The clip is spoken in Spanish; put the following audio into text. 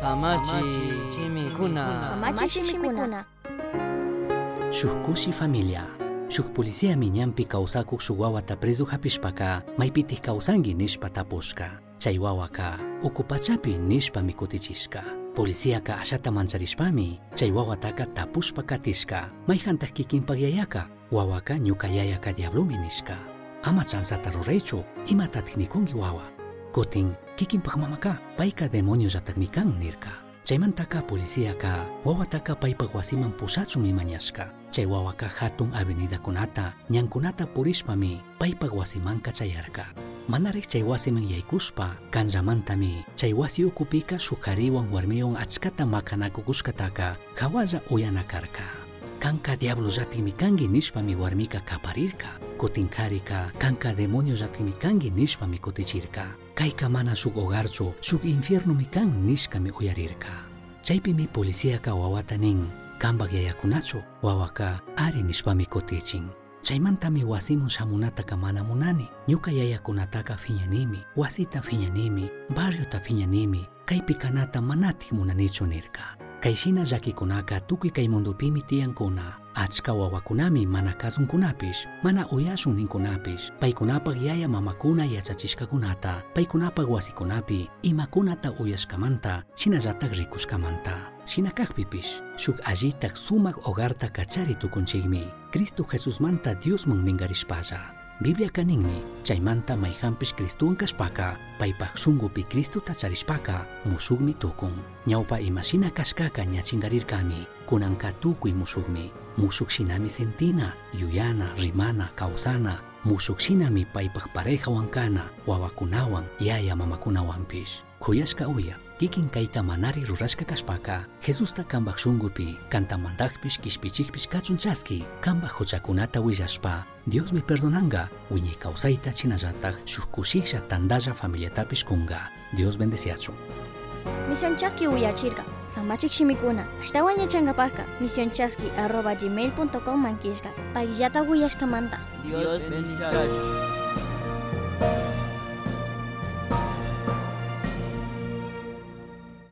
Samachi chimikuna. Samachi chimikuna. Shukushi familia. Shuk policía miñampi kawsakuq shuk wawata preso hapishpaka maypitij kawsanki nishpa tapushka. Chay wawaka ukupachapi nishpami kutichishka. Policíaka ashata mancharishpami chay wawataka tapushpa katishka. Mayjantaq kikinpak yayaka wawaka ñuka yayaka diablumi nishka. Ama chansata ruraychu ima nikunki wawa. Kotin kikin pahmamaka paika demonios atakmikan nirka. Chaymantaka policiaka wawataka paypa wasiman pusachun Cai Chay wawaka hatun avenida kunata nyang kunata puris pamii, pai ñankunata purishpami paypa wasimanka chayarka. Manarek chay wasiman yaykuspa kanramantami chay wasi ukupika sukariwan warmiwan achkata makanakukushkataka hawalla uyanakarka. Kanka diablos atikmikangi nishpami warmika kaparirka. Kutinkarika kanka demonio llatikmi kanki nishpami kutichirka. Kayka mana shuk hogarchu shuk infiernomi kan nishkami uyarirka. Chaypimi policíaka wawata nin kambak yayakunachu wawaka ari nishpami kutichin. Chaymantami wasimun shamunataka mana munani. Ñuka yayakunataka fiñanimi, wasita fiñanimi, barriota fiñanimi, kaypi kanata manatik munanichu nirka. Kayshina llakikunaka tukuy kay mundupimi tiyankuna. Achka wawakunami mana kasunkunapish, mana uyashun ninkunapish, paykunapak yaya mamakuna yachachishkakunata, paykunapak wasikunapi, imakunata uyashkamanta, shinallatak rikushkamanta. Shinakakpipish, shuk allitak sumak hogarta kachari tukunchikmi, Cristo Jesusmanta Diosman mingarishpalla. Biblia kaninmi, chaymanta mayhampish Cristuwan kashpaka, paypak shungupi Cristuta charishpaka, mushugmi tukun. Ñawpa imashina kashkaka ñachingarirkami, kunanka tukuy mushugmi. Mushuk shinami sentina, yuyana, rimana, kawsana, mushuk shinami paypak parejawan kana, wawakunawan, yaya mamakunawanpish. Kuyashka uya, kikin kayta manari rurashka kashpaka, Jesusta kambak shungupi, kantamandakpish kishpichikpish kachunchaski, kambak huchakunata willashpa, Dios mi perdonanga, wiñi kawsayta chinallatak, shuk kushiksha tandalla familiatapish kunga. Dios bendeciachun. Misión Chasqui uyachirka. Samachik Shimikuna. Ashtawan yachangapaka. Misión Chasqui arroba gmail.com manquishka. Pagillata uyashkamanta. Dios bendice.